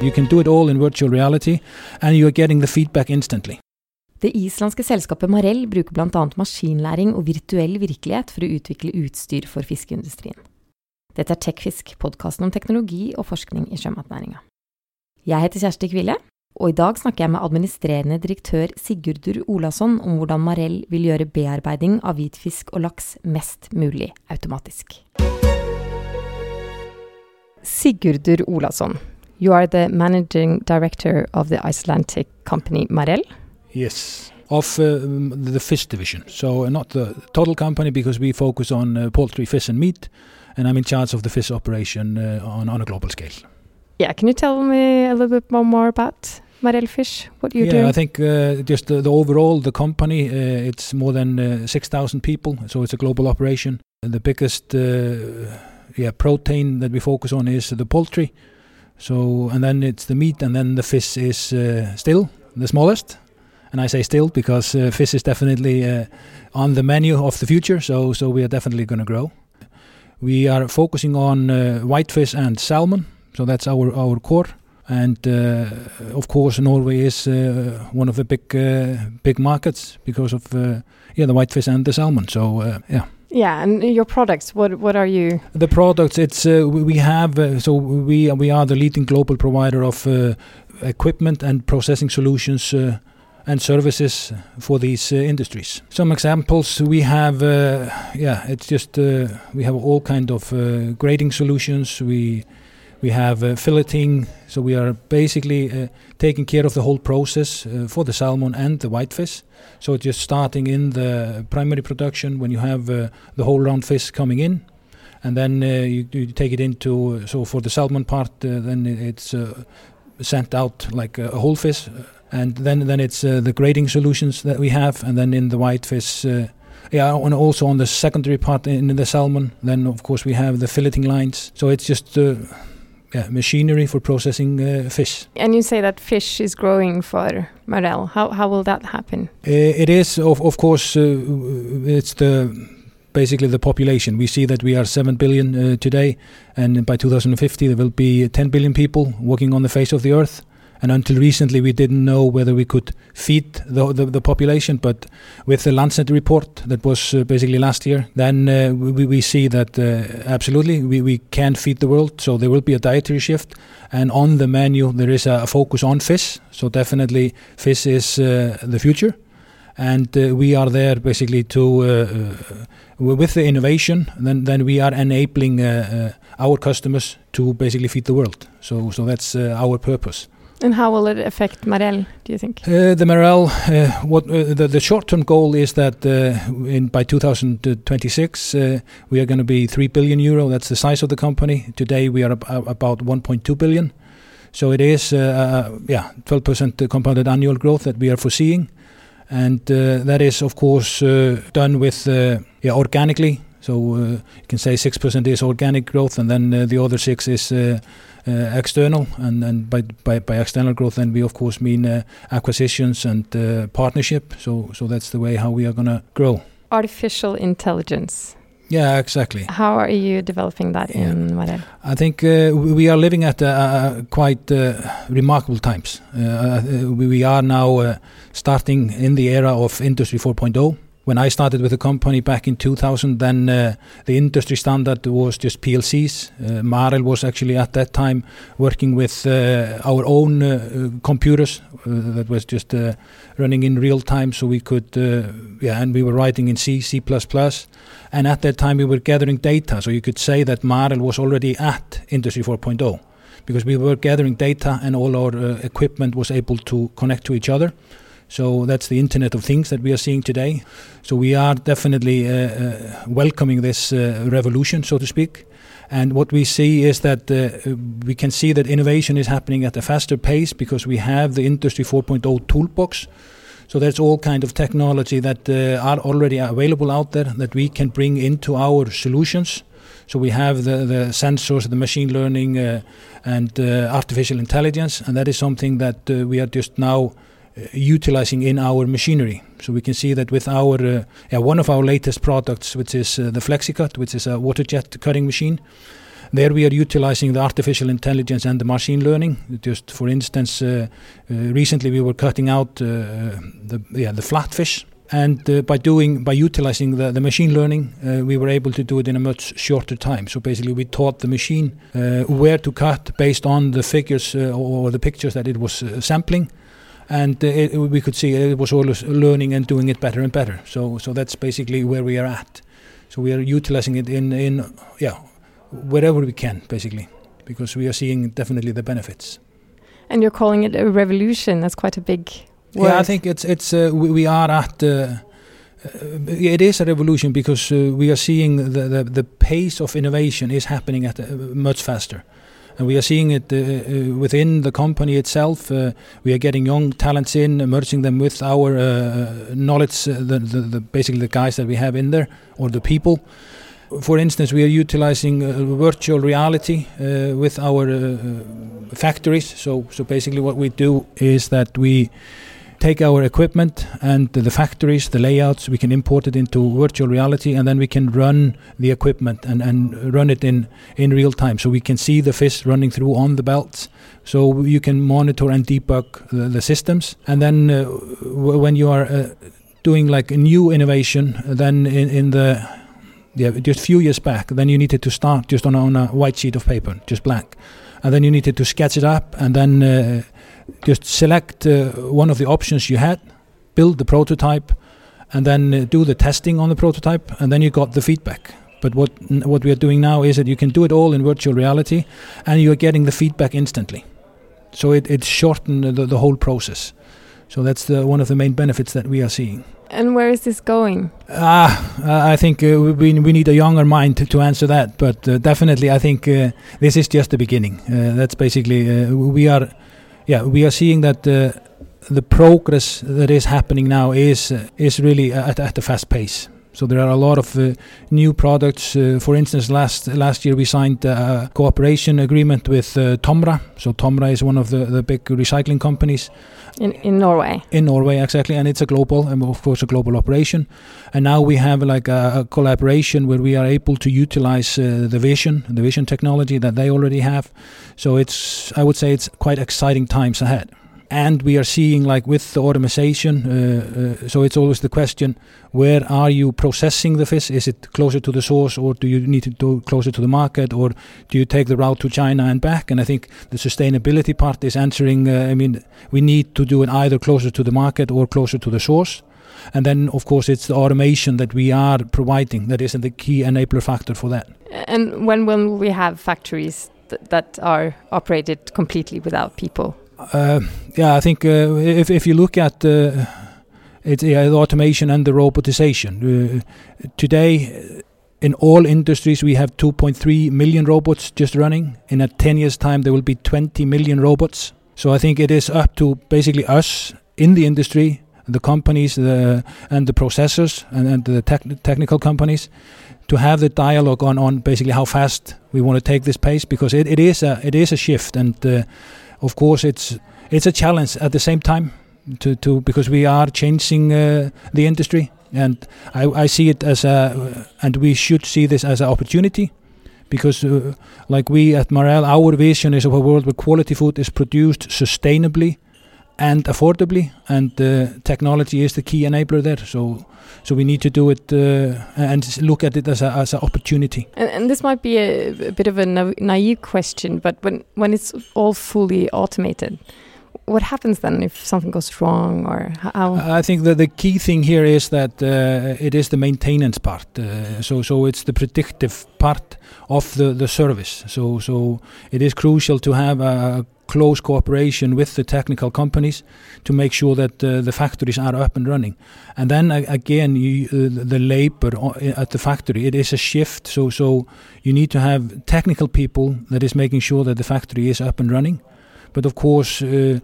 You can do it all in virtual reality, and you are getting the feedback instantly. Det islandske selskapet Marell bruker bl.a. maskinlæring og virtuell virkelighet for å utvikle utstyr for fiskeindustrien. Dette er Tekfisk, podkasten om teknologi og forskning i sjømatnæringa. Jeg heter Kjersti Kvile, og i dag snakker jeg med administrerende direktør Sigurdur Olasson om hvordan Marell vil gjøre bearbeiding av hvitfisk og laks mest mulig automatisk. Sigurdur Olasson, you are the managing director of the Icelandic company Marel. Yes, of uh, the fish division. So uh, not the total company because we focus on uh, poultry, fish, and meat, and I'm in charge of the fish operation uh, on on a global scale. Yeah, can you tell me a little bit more, about Marel Fish? What you do? yeah, do? I think uh, just the, the overall the company uh, it's more than uh, six thousand people, so it's a global operation. And the biggest uh, yeah protein that we focus on is the poultry. So and then it's the meat, and then the fish is uh, still the smallest. And I say still because uh, fish is definitely uh, on the menu of the future. So so we are definitely going to grow. We are focusing on uh, whitefish and salmon. So that's our our core. And uh, of course, Norway is uh, one of the big big markets because of yeah the whitefish and the salmon. So yeah. Yeah, and your products, what, what are you? The products, it's uh, we have uh, so we we are the leading global provider of uh, equipment and processing solutions uh, and services for these uh, industries. Some examples we have, uh, yeah, it's just we have all kind of grading solutions. We we have uh, filleting, so we are basically uh, taking care of the whole process uh, for the salmon and the whitefish. So it's just starting in the primary production when you have uh, the whole round fish coming in, and then uh, you, you take it into so for the salmon part, uh, then it's sent out like a whole fish, and then then it's the grading solutions that we have, and then in the whitefish. Yeah, and also on the secondary part in the salmon, then of course we have the filleting lines. So it's just uh, yeah, machinery for processing uh, fish. And you say that fish is growing for Marel. How, how will that happen? Uh, it is, of, of course, uh, it's the basically the population. We see that we are 7 billion uh, today, and by 2050 there will be 10 billion people walking on the face of the earth. And until recently, we didn't know whether we could feed the, the, the population. But with the Lancet report that was uh, basically last year, then uh, we, we see that uh, absolutely we, we can feed the world. So there will be a dietary shift. And on the menu, there is a focus on fish. So definitely, fish is uh, the future. And uh, we are there basically to, uh, with the innovation, then, then we are enabling our customers to basically feed the world. So, so that's our purpose. And how will it affect Marel? do you think? Uh, the Marel, uh, what uh, the, the short-term goal is that uh, in by 2026 uh, we are going to be three billion euro. That's the size of the company. Today we are ab- ab- about 1.2 billion. So it is, uh, yeah, 12% compounded annual growth that we are foreseeing, and that is of course done with yeah organically. So you can say six percent is organic growth, and then the other six is external. And, and by, by by external growth, then we of course mean uh, acquisitions and uh, partnership. So so that's the way how we are gonna grow. Artificial intelligence. Yeah, exactly. How are you developing that Yeah. in Marel? I think uh, we are living at uh, uh, quite uh, remarkable times. Uh, uh, we we are now uh, starting in the era of Industry 4.0. When I started with the company back in 2000, then uh, the industry standard was just PLCs. Uh, Marel was actually at that time working with uh, our own uh, computers uh, that was just uh, running in real time, so we could, yeah, and we were writing in C, C++. And at that time, we were gathering data. So you could say that Marel was already at Industry 4.0 because we were gathering data and all our equipment was able to connect to each other. So that's the Internet of Things that we are seeing today. So we are definitely uh, uh, welcoming this uh, revolution, so to speak. And what we see is that uh, we can see that innovation is happening at a faster pace because we have the Industry 4.0 toolbox. So there's all kind of technology that uh, are already available out there that we can bring into our solutions. So we have the, the sensors, the machine learning, uh, and uh, artificial intelligence, and that is something that we are just now utilizing in our machinery. So we can see that with our uh, one of our latest products, which is uh, the FlexiCut, which is a water jet cutting machine. there we are utilizing the artificial intelligence and the machine learning. Just for instance, uh, uh, recently we were cutting out uh, the yeah the flatfish, and uh, by doing by utilizing the, the machine learning, uh, we were able to do it in a much shorter time. So basically, we taught the machine uh, where to cut based on the figures or the pictures that it was sampling and uh, it, we could see it was always learning and doing it better and better. So so that's basically where we are at. So we are utilizing it in in yeah wherever we can basically because we are seeing definitely the benefits. And you're calling it a revolution. That's quite a big word. Yeah, I think it's it's uh, we, we, are at. Uh, uh, it is a revolution because uh, we are seeing the, the, the pace of innovation is happening at much faster and we are seeing it uh, uh, within the company itself. Uh, we are getting young talents in, merging them with our uh, knowledge, the, the, the, basically the guys that we have in there or the people. For instance, we are utilizing virtual reality with our factories. So, so basically, what we do is that we take our equipment and the factories, the layouts, we can import it into virtual reality and then we can run the equipment and, and run it in, in real time. So we can see the fish running through on the belts. So you can monitor and debug the, the systems. And then uh, when you are uh, doing like a new innovation, then in, in the yeah, just few years back, then you needed to start just on, on a white sheet of paper, just blank. And then you needed to sketch it up and then uh, just select uh, one of the options you had, build the prototype, and then uh, do the testing on the prototype, and then you got the feedback. But what what we are doing now is that you can do it all in virtual reality, and you are getting the feedback instantly. So it it shortened the, the whole process. So that's the, one of the main benefits that we are seeing. And where is this going? Ah, I think uh, we we need a younger mind to, to answer that. But uh, definitely, I think uh, this is just the beginning. Uh, that's basically uh, we are yeah, we are seeing that uh, the progress that is happening now is uh, is really at, at a fast pace. So there are a lot of uh, new products. Uh, for instance, last last year we signed a cooperation agreement with uh, Tomra. So Tomra is one of the, the big recycling companies in in Norway. In Norway, exactly, and it's a global, and of course, a global operation. And now we have like a, a collaboration where we are able to utilize uh, the vision, the vision technology that they already have. So it's, I would say, it's quite exciting times ahead and we are seeing like with the automation uh, uh, so it's always the question where are you processing the fish? Is it closer to the source or do you need to go closer to the market or do you take the route to china and back? And i think the sustainability part is answering uh, i mean we need to do it either closer to the market or closer to the source. And then of course it's the automation that we are providing that is the key enabler factor for that. And when will we have factories th that are operated completely without people yeah, I think uh, if if you look at uh, it, yeah, the automation and the robotization today, in all industries we have 2.3 million robots just running. In a 10 years time, there will be 20 million robots. So I think it is up to basically us in the industry, the companies, the and the processors and, and the tech, technical companies to have the dialogue on on basically how fast we want to take this pace because it, it is a it is a shift and uh, of course it's it's a challenge at the same time to, to because we are changing uh, the industry. And I, I see it as a and we should see this as an opportunity because uh, like we at Marel our vision is of a world where quality food is produced sustainably and affordably and uh, technology is the key enabler there so so we need to do it uh, and look at it as a as an opportunity. And, and, this might be a, a bit of a na naive question, but when when it's all fully automated, what happens then if something goes wrong or how? I think that the key thing here is that uh, it is the maintenance part. Uh, so so it's the predictive part of the the service. So so it is crucial to have a close cooperation with the technical companies to make sure that uh, the factories are up and running. And then uh, again, you, uh, the labor at the factory, it is a shift. So, so you need to have technical people that is making sure that the factory is up and running. But of course, uh,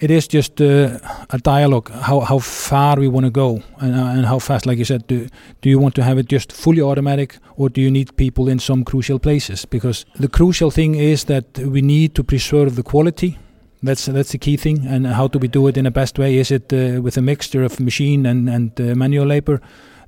it is just uh, a dialogue how, how far we want to go and, uh, and how fast like you said do, do you want to have it just fully automatic or do you need people in some crucial places? Because the crucial thing is that we need to preserve the quality. That's that's the key thing and how do we do it in the best way? Is it uh, with a mixture of machine and, and uh, manual labor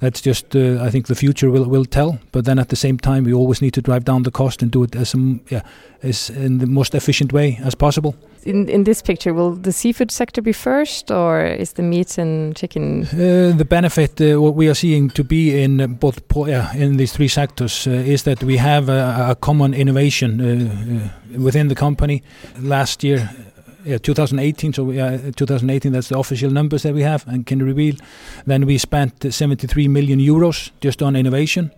that's just uh, I think the future will will tell. But then at the same time, we always need to drive down the cost and do it as a, yeah as in the most efficient way as possible. In in this picture, will the seafood sector be first, or is the meat and chicken? Uh, the benefit uh, what we are seeing to be in both yeah, in these three sectors uh, is that we have a, a common innovation uh, uh, within the company. Last year yeah, 2018. So uh, 2018, that's the official numbers that we have and can reveal. Then we spent 73 million euros just on innovation.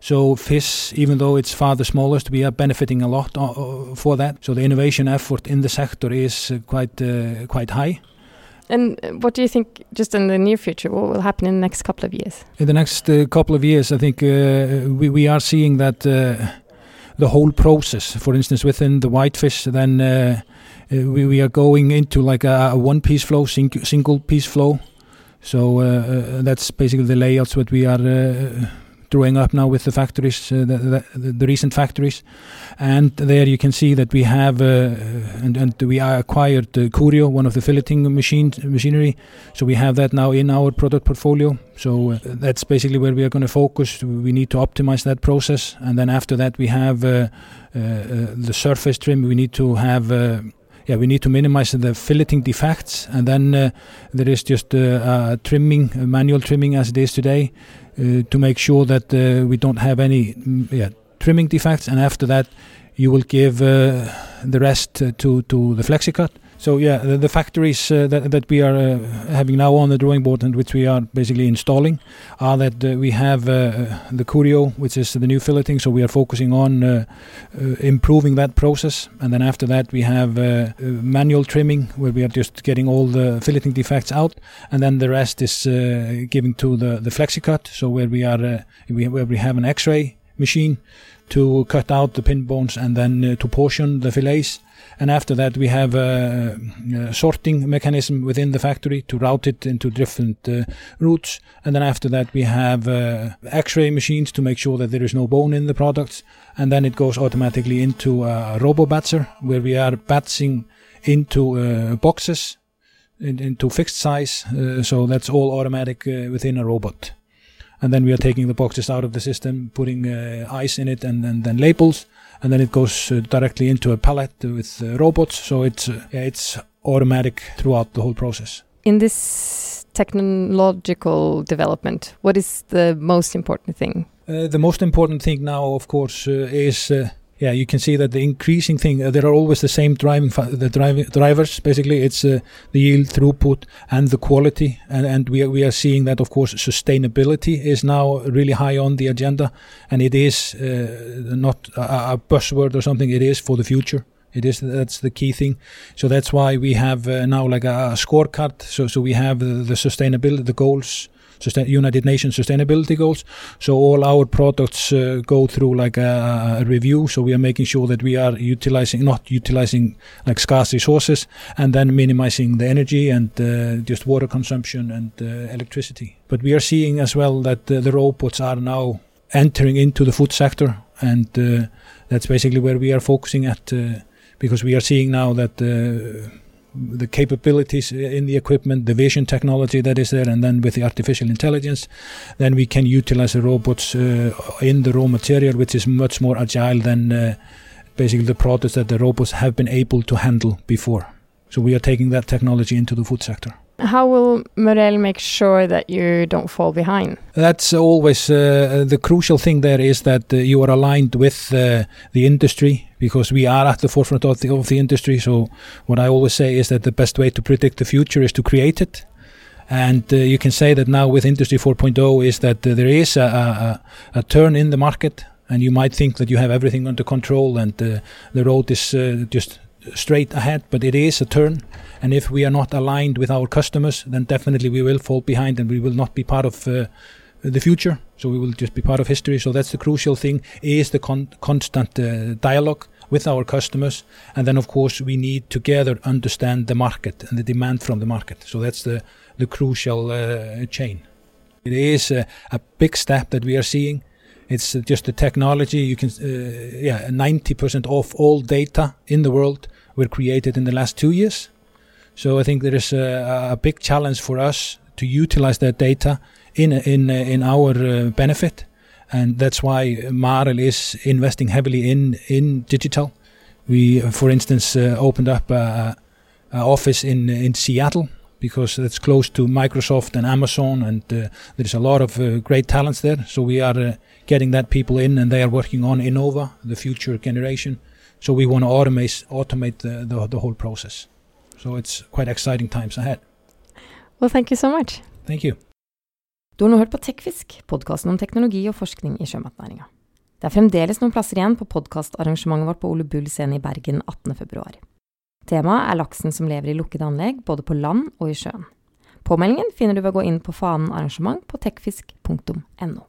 So fish, even though it's far the smallest, we are benefiting a lot uh, uh for that. So the innovation effort in the sector is uh, quite uh, quite high. And what do you think, just in the near future, what will happen in the next couple of years? In the next uh, couple of years, I think uh, we, we are seeing that the whole process, for instance, within the whitefish, then uh, we, we are going into like a, a one piece flow, sing, single piece flow. So uh, uh, that's basically the layouts that we are drawing up now with the factories, uh, the, the, the, recent factories, and there you can see that we have uh, and, and, we acquired uh, Curio, one of the filleting machine machinery, so we have that now in our product portfolio. So uh, that's basically where we are going to focus. We need to optimize that process, and then after that we have the surface trim. We need to have yeah, we need to minimize the filleting defects, and then uh, there is just uh, trimming, manual trimming as it is today, uh, to make sure that uh, we don't have any mm, yeah, trimming defects. And after that, you will give uh, the rest to to the FlexiCut, so yeah, the, the factories uh, that that we are uh, having now on the drawing board and which we are basically installing are that uh, we have uh, the Curio, which is the new filleting. So we are focusing on uh, uh, improving that process, and then after that we have manual trimming, where we are just getting all the filleting defects out, and then the rest is given to the the FlexiCut. So where we are, we, where we have an X-ray machine to cut out the pin bones and then to portion the fillets. And after that we have a, a, sorting mechanism within the factory to route it into different uh, routes. And then after that we have uh, x-ray machines to make sure that there is no bone in the products. And then it goes automatically into a robo batcher where we are batching into uh, boxes into fixed size uh, so that's all automatic uh, within a robot and then we are taking the boxes out of the system putting uh, ice in it and, and then labels and then it goes uh, directly into a pallet with uh, robots. So it's uh, it's automatic throughout the whole process. In this technological development, what is the most important thing? Uh, the most important thing now, of course, uh, is uh, yeah, you can see that the increasing thing, uh, there are always the same driving, the driving drivers. Basically, it's uh, the yield, throughput, and the quality. And, and we are, we are seeing that, of course, sustainability is now really high on the agenda, and it is uh, not a, a, buzzword or something. It is for the future. It is that's the key thing. So that's why we have uh, now like a, a scorecard. So so we have the, the sustainability, the goals United Nations Sustainability Goals. So all our products uh, go through like a, a, review. So we are making sure that we are utilizing, not utilizing like scarce resources, and then minimizing the energy and uh, just water consumption and uh, electricity. But we are seeing as well that uh, the robots are now entering into the food sector, and uh, that's basically where we are focusing at uh, because we are seeing now that the capabilities in the equipment, the vision technology that is there, and then with the artificial intelligence, then we can utilize the robots uh, in the raw material, which is much more agile than uh, basically the products that the robots have been able to handle before. So we are taking that technology into the food sector. How will Marel make sure that you don't fall behind? That's always uh, the crucial thing. There is that uh, you are aligned with uh, the industry because we are at the forefront of the, of the industry. So what I always say is that the best way to predict the future is to create it. And uh, you can say that now with Industry 4.0 is that uh, there is a, a, a, turn in the market, and you might think that you have everything under control and uh, the road is uh, just straight ahead, but it is a turn. And if we are not aligned with our customers, then definitely we will fall behind and we will not be part of uh, the future. So we will just be part of history. So that's the crucial thing: is the con constant uh, dialogue with our customers, and then of course we need together understand the market and the demand from the market. So that's the the crucial uh, chain. It is a, a, big step that we are seeing. It's just the technology. You can, uh, yeah, 90% of all data in the world were created in the last two years. So I think there is a, a big challenge for us to utilize that data in in in our uh, benefit, and that's why Marel is investing heavily in in digital. We, for instance, uh, opened up a, a office in in Seattle because it's close to Microsoft and Amazon, and uh, there's a lot of uh, great talents there. So we are uh, getting that people in, and they are working on Innova, the future generation. So we want to automate automate the, the, the whole process. So it's quite exciting times ahead. Well, thank you so much. Thank you. Du har nå hørt på Tekfisk, podkasten om teknologi og forskning i sjømatnæringa. Det er fremdeles noen plasser igjen på podkastarrangementet vårt på Ole Bull scene i Bergen 18.2. Temaet er laksen som lever i lukkede anlegg, både på land og i sjøen. Påmeldingen finner du ved å gå inn på fanen arrangement på tekfisk.no.